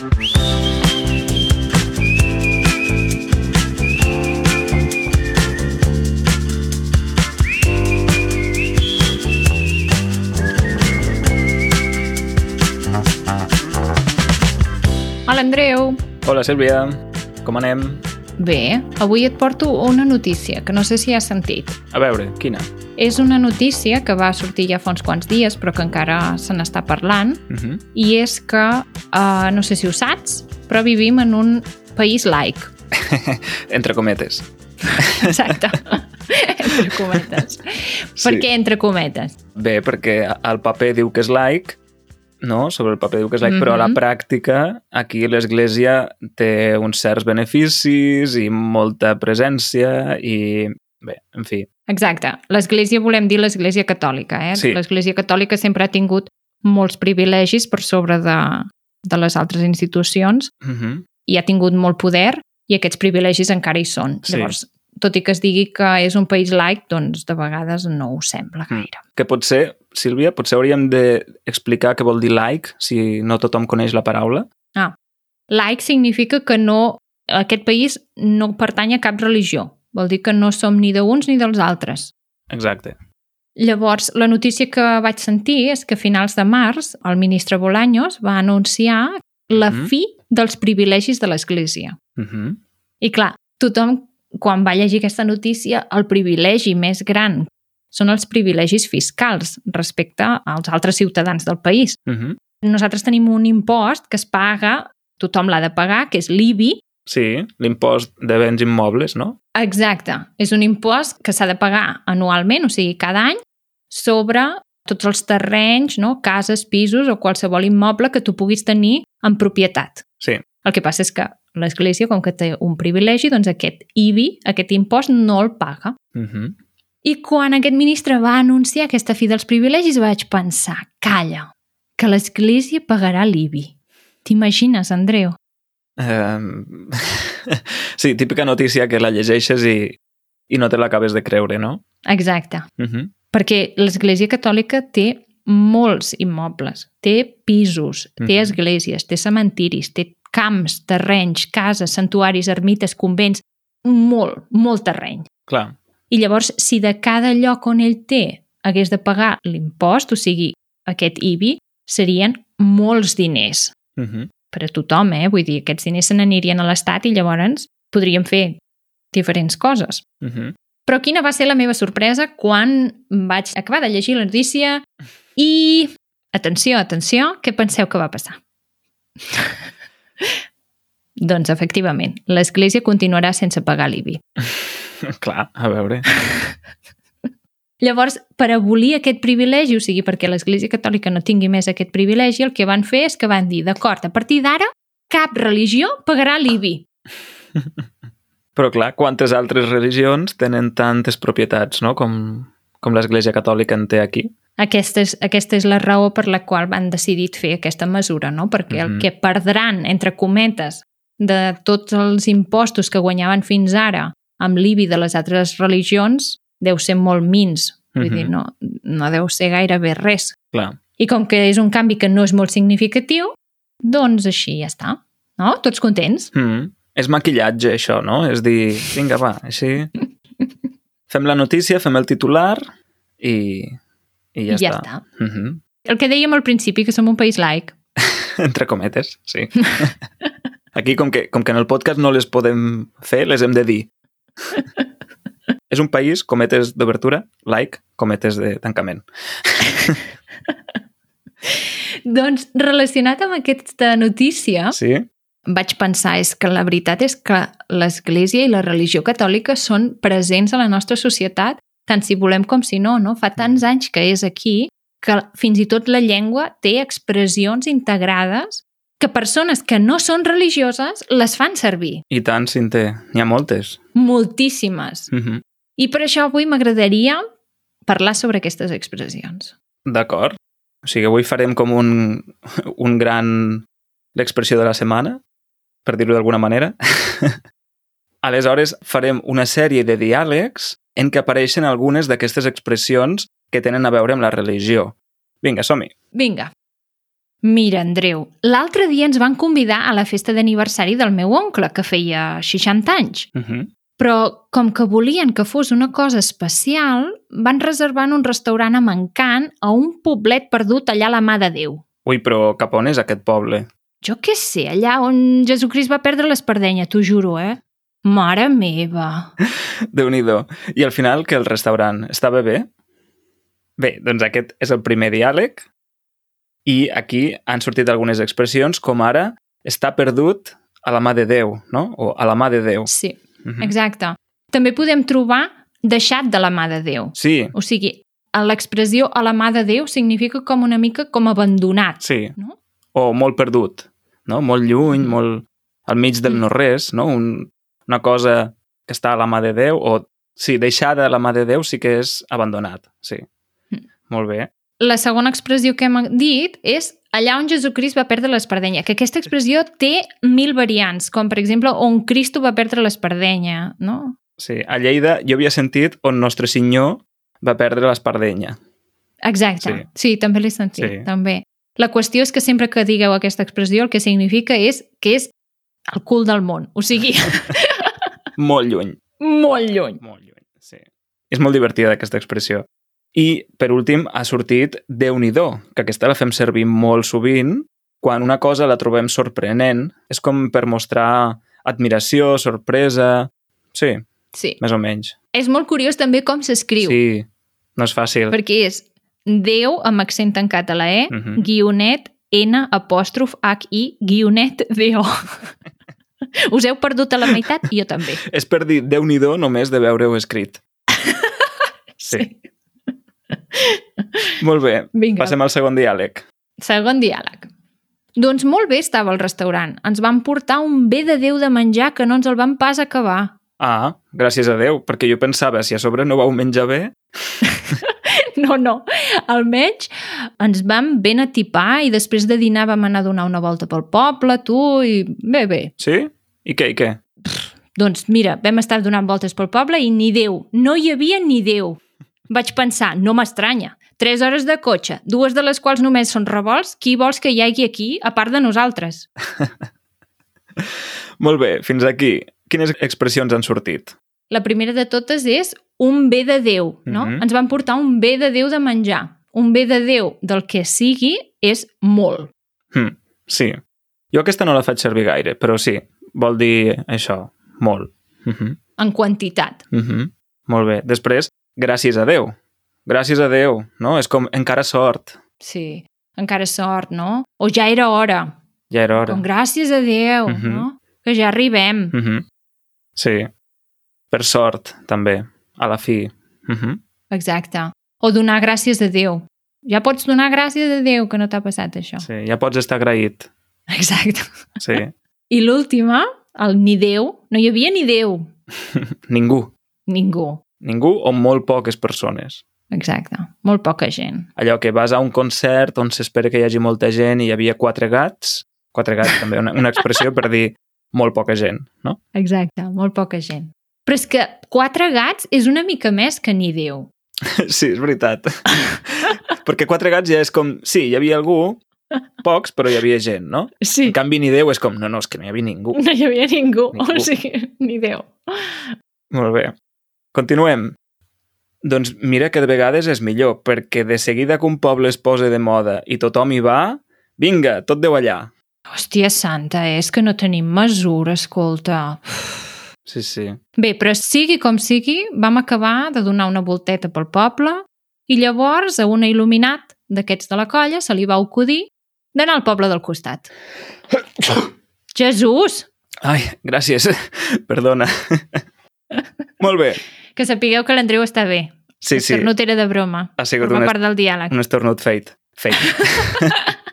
Hola, Andreu. Hola, Sílvia. Com anem? Bé, avui et porto una notícia que no sé si has sentit. A veure, quina? És una notícia que va sortir ja fa uns quants dies, però que encara se n'està parlant, Uh -huh. i és que, uh, no sé si ho saps, però vivim en un país laic. Entre cometes. Exacte. entre cometes. Per Sí. què entre cometes? Bé, perquè el paper diu que és laic, no? Sobre el paper diu que és laic, però a la Mhm. pràctica aquí l'Església té uns certs beneficis i molta presència i... Bé, en fi, Exacte. L'Església volem dir l'Església Catòlica. Eh? Sí. L'Església Catòlica sempre ha tingut molts privilegis per sobre de, de les altres institucions uh -huh. i ha tingut molt poder i aquests privilegis encara hi són. Sí. Llavors, tot i que es digui que és un país laic, doncs de vegades no ho sembla Mm. gaire. que potser, Sílvia, potser hauríem d'explicar què vol dir laic, si no tothom coneix la paraula. Laic significa que no, aquest país no pertany a cap religió. Vol dir que no som ni d'uns ni dels altres. Exacte. Llavors, la notícia que vaig sentir és que a finals de març el ministre Bolaños va anunciar la Mhm. fi dels privilegis de l'Església. Uh -huh. I clar, tothom, quan va llegir aquesta notícia, el privilegi més gran són els privilegis fiscals respecte als altres ciutadans del país. Uh -huh. Nosaltres tenim un impost que es paga, tothom l'ha de pagar, que és l'IBI. Sí, l'impost de béns immobles, no? Exacte. És un impost que s'ha de pagar anualment, o sigui, cada any, sobre tots els terrenys, no? cases, pisos o qualsevol immoble que tu puguis tenir en propietat. Sí. El que passa és que l'Església, com que té un privilegi, doncs aquest IBI, aquest impost, no el paga. Uh -huh. I quan aquest ministre va anunciar aquesta fi dels privilegis, vaig pensar, calla, que l'Església pagarà l'IBI. T'imagines, Andreu? Um... sí, típica notícia que la llegeixes i, i no te l'acabes de creure, no? Exacte. Uh -huh. Perquè l'Església Catòlica té molts immobles, té pisos, té Mhm. esglésies, té cementiris, té camps, terrenys, cases, santuaris, ermites, convents, molt, molt terreny. Clar. I llavors, si de cada lloc on ell té hagués de pagar l'impost, o sigui, aquest IBI, serien molts diners Uh -huh. Per a tothom, eh? Vull dir, aquests diners se n'anirien a l'Estat i llavors podríem fer diferents coses. Uh -huh. Però quina va ser la meva sorpresa quan vaig acabar de llegir la notícia i... Atenció, atenció, què penseu que va passar? doncs, efectivament, l'Església continuarà sense pagar l'IBI. Clar, a veure. Llavors, per abolir aquest privilegi, o sigui, perquè l'Església Catòlica no tingui més aquest privilegi, el que van fer és que van dir, d'acord, a partir d'ara, cap religió pagarà l'IBI. Però clar, quantes altres religions tenen tantes propietats, no?, com, com l'Església Catòlica en té aquí. Aquesta és, aquesta és la raó per la qual van decidit fer aquesta mesura, no? Perquè el Mhm. que perdran, entre cometes, de tots els impostos que guanyaven fins ara amb l'IBI de les altres religions deu ser molt mins. Vull Mhm. dir, no, no deu ser gairebé res. Clar. I com que és un canvi que no és molt significatiu, doncs així ja està. No? Tots contents? Mm. És maquillatge, això, no? És dir, vinga, va, així... Fem la notícia, fem el titular i, i ja, I ja està. està. Mm -hmm. El que dèiem al principi, que som un país laic. Entre cometes, sí. Aquí, com que, com que en el podcast no les podem fer, les hem de dir. És un país, cometes d'obertura, like, cometes de tancament. Doncs relacionat amb aquesta notícia, Sí? vaig pensar és que la veritat és que l'Església i la religió catòlica són presents a la nostra societat, tant si volem com si no, no? Fa tants anys que és aquí que fins i tot la llengua té expressions integrades que persones que no són religioses les fan servir. I tant, Cinté. N'hi ha moltes. Moltíssimes. Mm -hmm. I per això avui m'agradaria parlar sobre aquestes expressions. D'acord. O sigui, avui farem com un, un gran... l'expressió de la setmana, per dir-ho d'alguna manera. Aleshores, farem una sèrie de diàlegs en què apareixen algunes d'aquestes expressions que tenen a veure amb la religió. Vinga, som-hi. Vinga. Mira, Andreu, l'altre dia ens van convidar a la festa d'aniversari del meu oncle, que feia 60 anys. Uh -huh. Però, com que volien que fos una cosa especial, van reservar en un restaurant a Mancant a un poblet perdut allà a la mà de Déu. Ui, però cap on és aquest poble? Jo què sé, allà on Jesucrist va perdre l'espardenya, t'ho juro, eh? Mare meva! déu nhi I al final, que el restaurant estava bé? Bé, doncs aquest és el primer diàleg i aquí han sortit algunes expressions com ara està perdut a la mà de Déu, no? O a la mà de Déu. Sí, -huh. exacte. També podem trobar deixat de la mà de Déu. Sí. O sigui, l'expressió a la mà de Déu significa com una mica com abandonat. Sí. No? O molt perdut, no? Molt lluny, molt al mig del Mm. no-res, no? Un, una cosa que està a la mà de Déu o, sí, deixada a la mà de Déu sí que és abandonat, sí. Mm. Molt bé. La segona expressió que hem dit és allà on Jesucrist va perdre l'espardenya, que aquesta expressió té mil variants, com per exemple on Cristo va perdre l'espardenya, no? Sí, a Lleida jo havia sentit on Nostre Senyor va perdre l'espardenya. Exacte, Sí. sí, també l'he sentit, Sí. també. La qüestió és que sempre que digueu aquesta expressió el que significa és que és el cul del món, o sigui, Molt lluny. molt lluny. Molt lluny, sí. És molt divertida aquesta expressió. I, per últim, ha sortit déu nhi que aquesta la fem servir molt sovint quan una cosa la trobem sorprenent. És com per mostrar admiració, sorpresa... Sí, Sí. més o menys. És molt curiós també com s'escriu, Sí, no és fàcil. perquè és Déu amb accent tancat a la E, Mhm. guionet N apòstrof H I guionet D O. Us heu perdut a la meitat? Jo també. És per dir déu nhi només de veure-ho escrit. Sí. Molt bé. Vinga. Passem al segon diàleg. Segon diàleg. Doncs molt bé estava el restaurant. Ens van portar un bé de Déu de menjar que no ens el van pas acabar. Ah, gràcies a Déu, perquè jo pensava, si a sobre no vau menjar bé... No, no. Almenys ens vam ben atipar i després de dinar vam anar a donar una volta pel poble, tu, i bé, bé. Sí? I què, i què? Doncs mira, vam estar donant voltes pel poble i ni Déu, no hi havia ni Déu. Vaig pensar, no m'estranya. Tres hores de cotxe, dues de les quals només són revolts, qui vols que hi hagi aquí, a part de nosaltres? Molt bé, fins aquí. Quines expressions han sortit? La primera de totes és un bé de Déu, no? Mhm. Ens van portar un bé de Déu de menjar. Un bé de Déu del que sigui és molt. Hm, sí. Jo aquesta no la faig servir gaire, però sí, vol dir això, molt. Uh -huh. en quantitat. Uh -huh. Molt bé. Després, gràcies a Déu. Gràcies a Déu, no? És com encara sort. Sí, encara sort, no? O ja era hora. Ja era hora. Com gràcies a Déu, Mhm. no? Que ja arribem. Uh -huh. Sí. Per sort, també, a la fi. Uh -huh. Exacte. O donar gràcies a Déu. Ja pots donar gràcies a Déu que no t'ha passat això. Sí, ja pots estar agraït. Exacte. Sí. I l'última, el ni Déu, no hi havia ni Déu. Ningú. Ningú. Ningú o molt poques persones. Exacte. Molt poca gent. allò que vas a un concert on s'espera que hi hagi molta gent i hi havia quatre gats, quatre gats també, una, una expressió per dir molt poca gent, no? Exacte, molt poca gent. Però és que quatre gats és una mica més que ni Déu. Sí, és veritat. Perquè quatre gats ja és com, sí, hi havia algú, pocs, però hi havia gent, no? Sí. En canvi, ni Déu és com, no, no, és que no hi havia ningú. No hi havia ningú. Ningú. O sigui, ni Déu. Molt bé. Continuem. Doncs mira que de vegades és millor, perquè de seguida que un poble es posa de moda i tothom hi va, vinga, tot deu allà. Hòstia santa, és que no tenim mesura, escolta. Sí, sí. Bé, però sigui com sigui, vam acabar de donar una volteta pel poble i llavors a un il·luminat d'aquests de la colla se li va acudir d'anar al poble del costat. Jesús! Ai, gràcies. Perdona. Molt bé. Que sapigueu que l'Andreu està bé. Sí, sí. No era de broma. Ha sigut Forma un, part del diàleg. un estornut fake. Fake.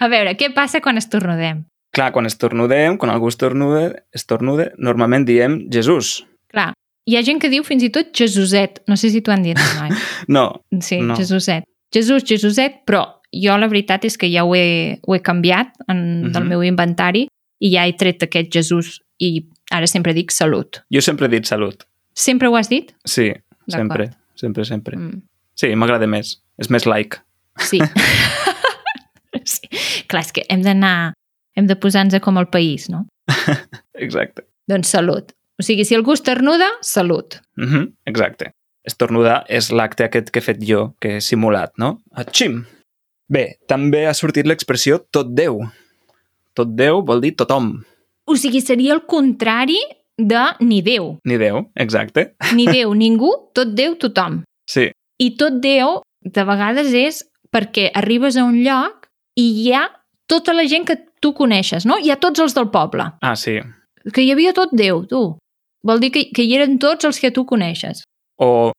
A veure, què passa quan estornudem? Clar, quan estornudem, quan algú estornuda, estornuda, normalment diem Jesús. Clar, hi ha gent que diu fins i tot Jesuset. No sé si t'ho han dit mai. No, Sí, No. Jesuset. Jesús, Jesuset, però jo la veritat és que ja ho he, ho he canviat en, uh -huh. del Mhm. meu inventari i ja he tret aquest Jesús i ara sempre dic salut. jo sempre he dit salut. Sempre ho has dit? Sí, sempre, sempre, sempre. Mm. Sí, m'agrada més. És més like. Sí. sí. Clar, és que hem d'anar... Hem de posar-nos com el país, no? Exacte. Doncs salut. O sigui, si algú estornuda, salut. Mm -hmm. Exacte. Estornudar és l'acte aquest que he fet jo, que he simulat, no? Atxim! Bé, també ha sortit l'expressió tot Déu. Tot Déu vol dir tothom. O sigui, seria el contrari de ni Déu. Ni Déu, exacte. Ni Déu, ningú, tot Déu, tothom. Sí, I tot Déu, de vegades, és perquè arribes a un lloc i hi ha tota la gent que tu coneixes, no? Hi ha tots els del poble. ah, sí. Que hi havia tot Déu, tu. Vol dir que, que hi eren tots els que tu coneixes. O,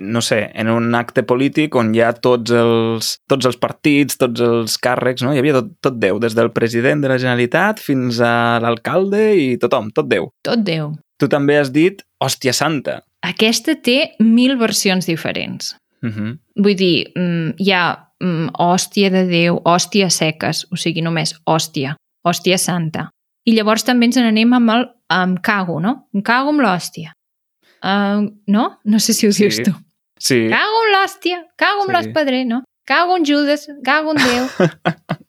no sé, en un acte polític on hi ha tots els, tots els partits, tots els càrrecs, no? Hi havia tot, tot Déu, des del president de la Generalitat fins a l'alcalde i tothom, tot Déu. Tot Déu. Tu també has dit hòstia santa. Aquesta té mil versions diferents. Uh -huh. Vull dir, mm, hi ha mm, hòstia de Déu, hòstia seques, o sigui, només hòstia, hòstia santa. I llavors també ens n'anem amb el amb cago, no? Em cago amb l'hòstia. Uh, no? No sé si ho Sí. dius tu. Sí, Cago en l'hòstia, cago en Sí. l'espadrer, no? Cago en Judas, cago en Déu.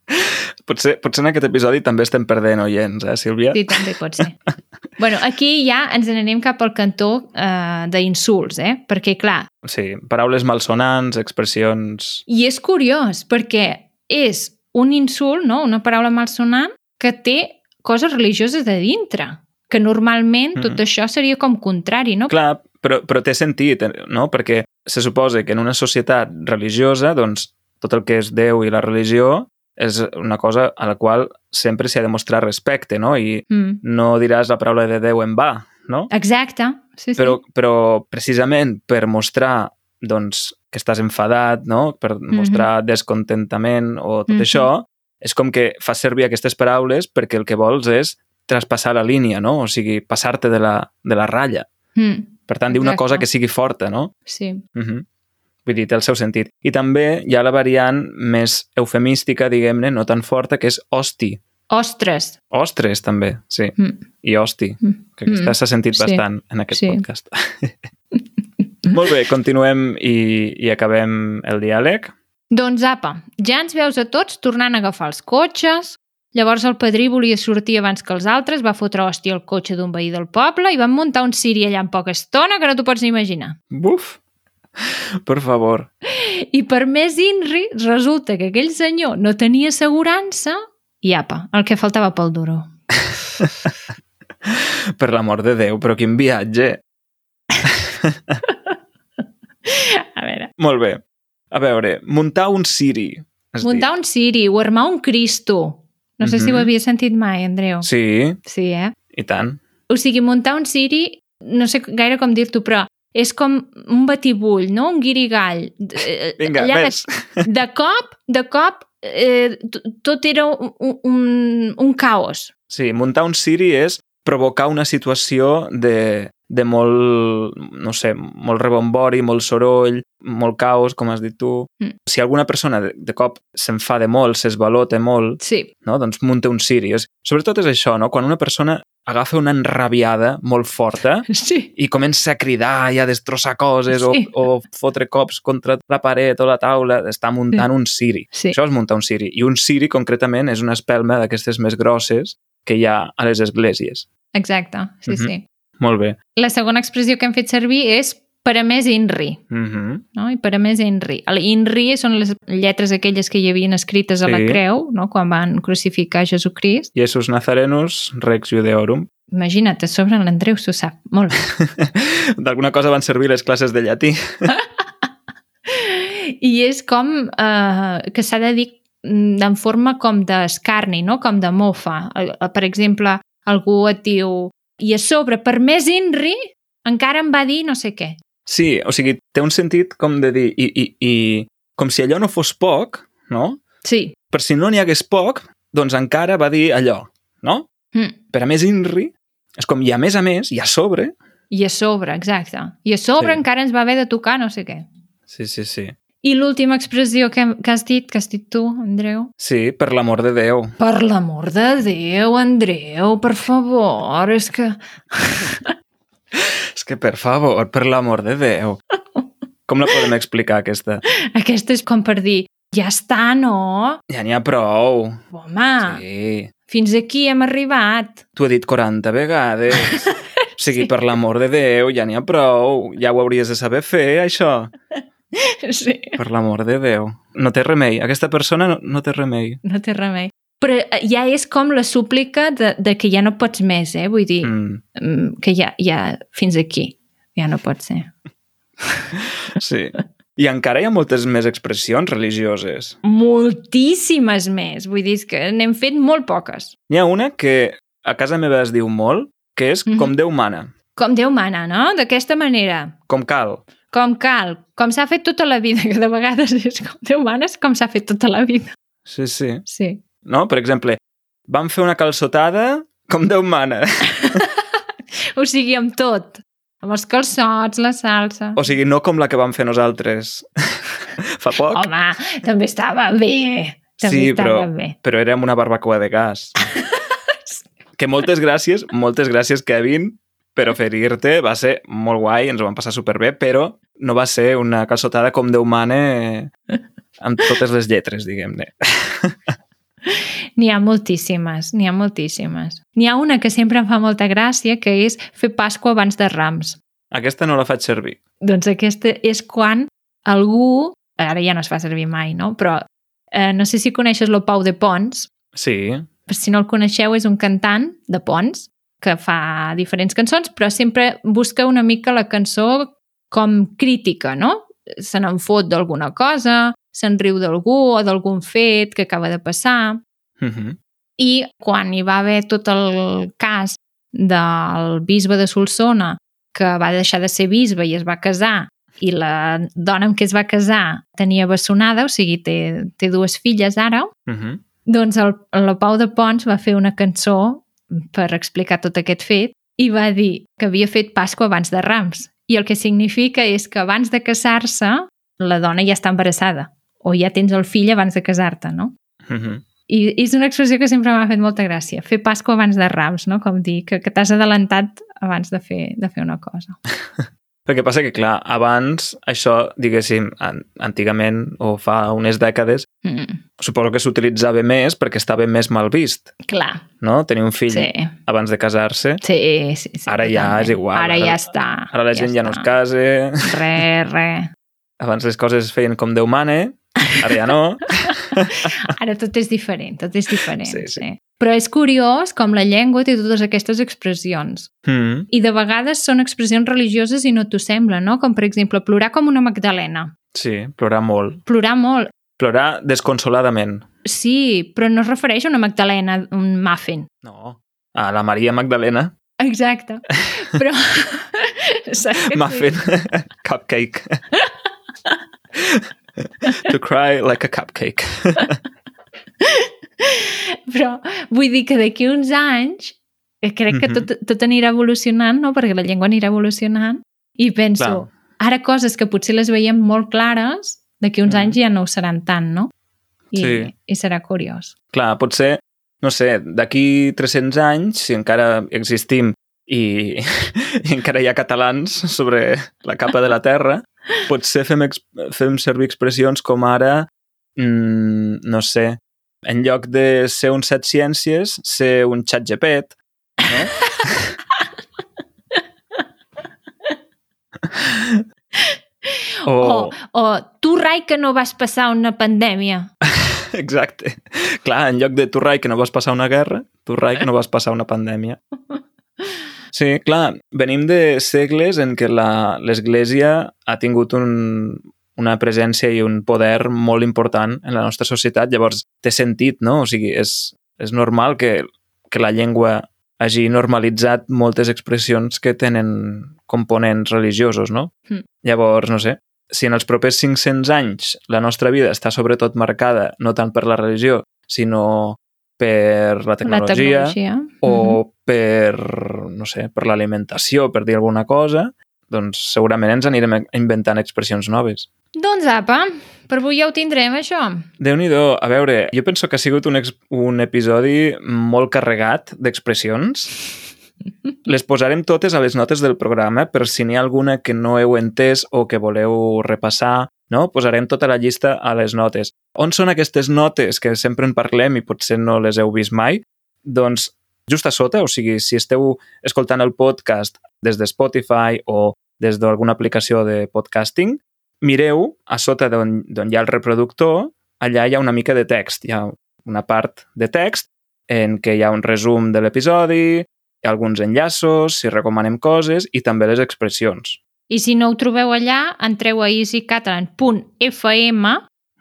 potser, potser en aquest episodi també estem perdent oients, eh, Sílvia? Sí, també pot ser. bueno, aquí ja ens n'anem cap al cantó uh, d'insults, eh? Perquè, clar, Sí, paraules malsonants, expressions... I és curiós, perquè és un insult, no? una paraula malsonant, que té coses religioses de dintre, que normalment tot això seria com contrari, no? Clar, però, però té sentit, eh, no? Perquè se suposa que en una societat religiosa, doncs, tot el que és Déu i la religió és una cosa a la qual sempre s'hi ha de mostrar respecte, no? I Mm. no diràs la paraula de Déu en va, no? Exacte, sí, sí. Però, però precisament per mostrar doncs, que estàs enfadat, no? per mostrar descontentament o tot Mhm. això, és com que fas servir aquestes paraules perquè el que vols és traspassar la línia, no? o sigui, passar-te de, la, de la ratlla. Mm. Per tant, dir una cosa que sigui forta, no? Sí. Uh -huh. Vull dir, té el seu sentit. I també hi ha la variant més eufemística, diguem-ne, no tan forta, que és hosti. Ostres. Ostres, també, sí. Mm. I hosti, Mm. que aquesta Mm. s'ha sentit Sí. bastant en aquest Sí. podcast. Molt bé, continuem i, i acabem el diàleg. Doncs apa, ja ens veus a tots tornant a agafar els cotxes, llavors el padrí volia sortir abans que els altres, va fotre hòstia al cotxe d'un veí del poble i van muntar un siri allà en poca estona que no t'ho pots ni imaginar. Buf! Per favor. I per més inri, resulta que aquell senyor no tenia assegurança i apa, el que faltava pel duro. Per l'amor de Déu, però quin viatge. A veure, Molt bé. A veure, muntar un Siri. muntar un siri o armar un cristo. No sé si ho havia sentit mai, Andreu. Sí, Sí, eh? i tant. O sigui, muntar un siri, no sé gaire com dir-t'ho, però és com un batibull, no? Un guirigall. Vinga, allà més. De, cop, de cop, eh, tot era un, un, un caos. Sí, muntar un Siri és provocar una situació de, de molt, no sé, molt rebombori, molt soroll, molt caos, com has dit tu. Mm. Si alguna persona de, de cop s'enfada molt, s'esvalota molt, Sí, no? doncs munta un Siri. És, sobretot és això, no? quan una persona agafa una enrabiada molt forta sí. i comença a cridar i a destrossar coses Sí. o, o fotre cops contra la paret o la taula, està muntant un Siri. Sí. Això és muntar un Siri. I un Siri, concretament, és una espelma d'aquestes més grosses que hi ha a les esglésies. Exacte, sí, Mhm. sí. Molt bé. La segona expressió que hem fet servir és per a més inri. Mm -hmm. No? I per a més inri. El inri són les lletres aquelles que hi havien escrites a la Sí. creu, no? quan van crucificar Jesucrist. Jesus Nazarenus, Rex Judeorum. Imagina't, a sobre l'Andreu s'ho sap. Molt bé. D'alguna cosa van servir les classes de llatí. I és com eh, que s'ha de dir mm, en forma com d'escarni, no? com de mofa. Eh, eh, Per exemple, algú et diu i a sobre, per més inri, encara em va dir no sé què. Sí, o sigui, té un sentit com de dir... I, i, i com si allò no fos poc, no? Sí. Per si no n'hi hagués poc, doncs encara va dir allò, no? Mm. Per a més inri, és com i a més a més, i a sobre... I a sobre, exacte. I a sobre Sí. encara ens va haver de tocar no sé què. Sí, sí, sí. I l'última expressió que, que has dit, que has dit tu, Andreu? Sí, per l'amor de Déu. Per l'amor de Déu, Andreu, per favor, és que... És que, per favor, per l'amor de Déu. Com la podem explicar, aquesta? Aquesta és com per dir, Ja està, no? Ja n'hi ha prou. Home, Sí. fins aquí hem arribat. T'ho he dit 40 vegades. O sigui, per l'amor de Déu, ja n'hi ha prou. Ja ho hauries de saber fer, això. Sí. Per l'amor de Déu. No té remei. Aquesta persona no, no té remei. No té remei. Però eh, ja és com la súplica de, de que ja no pots més, eh? Vull dir, Mm, mm. que ja, ja fins aquí. Ja no pot ser. sí. I encara hi ha moltes més expressions religioses. Moltíssimes més. Vull dir que n'hem fet molt poques. N'hi ha una que a casa meva es diu molt, que és Mhm. com Déu mana, Com Déu mana, no? D'aquesta manera. com cal. Com cal. Com s'ha fet tota la vida, que de vegades és com Déu mana, és com s'ha fet tota la vida. Sí, sí. Sí. No? Per exemple, vam fer una calçotada com Déu mana. O sigui, amb tot. Amb els calçots, la salsa. O sigui, no com la que vam fer nosaltres fa poc, Home, també estava bé. També Sí, estava però- bé. però amb una barbacoa de gas. que moltes gràcies, moltes gràcies, Kevin, per oferir-te. Va ser molt guai, ens ho vam passar superbé, però no va ser una calçotada com Déu mana amb totes les lletres, diguem-ne. N'hi ha moltíssimes, n'hi ha moltíssimes. N'hi ha una que sempre em fa molta gràcia, que és fer Pasqua abans de Rams. Aquesta no la faig servir. Doncs aquesta és quan algú, ara ja no es fa servir mai, no? Però eh, no sé si coneixes el Pau de Pons, Sí, si no el coneixeu, és un cantant de Pons que fa diferents cançons, però sempre busca una mica la cançó com crítica, no? Se n'en fot d'alguna cosa, se'n riu d'algú o d'algun fet que acaba de passar. uh -huh. I quan hi va haver tot el cas del bisbe de Solsona, que va deixar de ser bisbe i es va casar, i la dona amb què es va casar tenia bessonada, o sigui, té, té dues filles ara, Uh -huh. doncs el, la Pau de Pons va fer una cançó per explicar tot aquest fet i va dir que havia fet Pasqua abans de Rams. I el que significa és que abans de casar-se la dona ja està embarassada o ja tens el fill abans de casar-te, no? Uh -huh. I és una expressió que sempre m'ha fet molta gràcia. Fer Pasqua abans de Rams, no? Com dir que, que t'has adelantat abans de fer, de fer una cosa. El que passa que, clar, abans això, diguéssim, an antigament o fa unes dècades, Mm, suposo que s'utilitzava més perquè estava més mal vist, clar, no? Tenir un fill sí. abans de casar-se. Sí, sí, sí. Ara ja totalment. és igual, Ara, ara- ja està. Ara la gent ja, no es està. casa, Res, res. abans les coses es feien com Déu mana, ara ja no. Ara tot és diferent, tot és diferent. Sí, sí. Però és curiós com la llengua té totes aquestes expressions. Mm. I de vegades són expressions religioses i no t'ho sembla, no? Com, per exemple, plorar com una magdalena. Sí, plorar molt. Plorar molt. Plorar desconsoladament. Sí, però no es refereix a una magdalena, un muffin. No. A la Maria Magdalena, Exacte. Però... Muffin, cupcake. To cry like a cupcake. Però vull dir que d'aquí uns anys eh, crec que Mhm. tot, tot anirà evolucionant, no? perquè la llengua anirà evolucionant, i penso, Clar. ara coses que potser les veiem molt clares, d'aquí uns Mhm. anys ja no ho seran tant, no? I, Sí. I serà curiós. Clar, potser, no sé, d'aquí 300 anys, si encara existim i, i encara hi ha catalans sobre la capa de la Terra, potser fem, fem servir expressions com ara, mm, no sé, en lloc de ser un set ciències, ser un xat gepet, no? o, O, o tu, Rai, que no vas passar una pandèmia. Exacte. Clar, en lloc de tu, Rai, que no vas passar una guerra, tu, Rai, que no vas passar una pandèmia. Sí, clar, venim de segles en què la- l'Església ha tingut un, una presència i un poder molt important en la nostra societat, llavors té sentit, no? O sigui, és, és normal que, que la llengua hagi normalitzat moltes expressions que tenen components religiosos, no? Mm. Llavors, no sé, si en els propers 500 anys la nostra vida està sobretot marcada no tant per la religió, sinó per la La tecnologia, tecnologia. o Mhm. per, no sé, per l'alimentació, per dir alguna cosa, doncs segurament ens anirem inventant expressions noves. Doncs apa, per avui ja ho tindrem, això. déu nhi a veure, jo penso que ha sigut un, un episodi molt carregat d'expressions. Les posarem totes a les notes del programa per si n'hi ha alguna que no heu entès o que voleu repassar, no? Posarem tota la llista a les notes. On són aquestes notes que sempre en parlem i potser no les heu vist mai? Doncs just a sota, o sigui, si esteu escoltant el podcast des de Spotify o des d'alguna aplicació de podcasting, mireu a sota d'on hi ha el reproductor, allà hi ha una mica de text, hi ha una part de text en què hi ha un resum de l'episodi, alguns enllaços, si recomanem coses i també les expressions. I si no ho trobeu allà, entreu a easycatalan.fm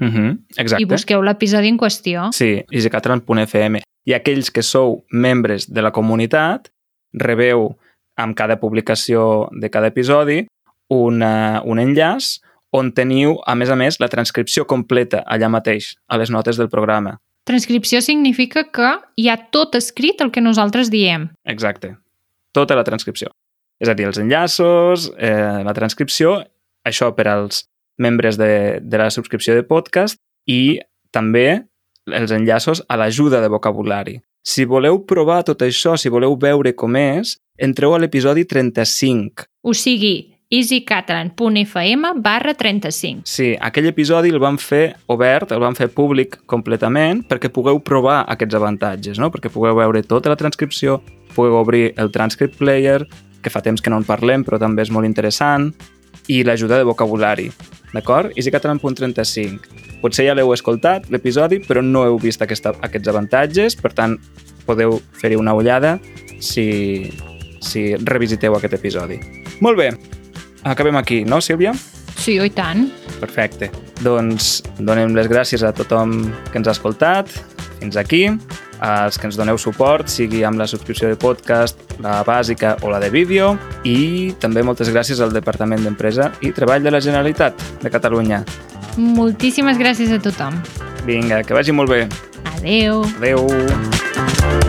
uh -huh, exacte. i busqueu l'episodi en qüestió. Sí, easycatalan.fm. I aquells que sou membres de la comunitat, rebeu amb cada publicació de cada episodi una, un enllaç on teniu, a més a més, la transcripció completa allà mateix, a les notes del programa. Transcripció significa que hi ha tot escrit el que nosaltres diem. Exacte. Tota la transcripció. És a dir, els enllaços, eh, la transcripció, això per als membres de, de la subscripció de podcast i també els enllaços a l'ajuda de vocabulari. Si voleu provar tot això, si voleu veure com és, entreu a l'episodi 35. O sigui, easycatalan.fm barra 35. Sí, aquell episodi el vam fer obert, el vam fer públic completament perquè pugueu provar aquests avantatges, no? perquè pugueu veure tota la transcripció, pugueu obrir el transcript player, que fa temps que no en parlem, però també és molt interessant, i l'ajuda de vocabulari. D'acord? EasyCatalan.35. Potser ja l'heu escoltat, l'episodi, però no heu vist aquesta, aquests avantatges, per tant, podeu fer-hi una ullada si, si revisiteu aquest episodi. Molt bé, acabem aquí, no, Sílvia? Sí, i tant. Perfecte. Doncs donem les gràcies a tothom que ens ha escoltat fins aquí, als que ens doneu suport, sigui amb la subscripció de podcast, la bàsica o la de vídeo, i també moltes gràcies al Departament d'Empresa i Treball de la Generalitat de Catalunya. Moltíssimes gràcies a tothom. Vinga, que vagi molt bé. Adeu. Adeu.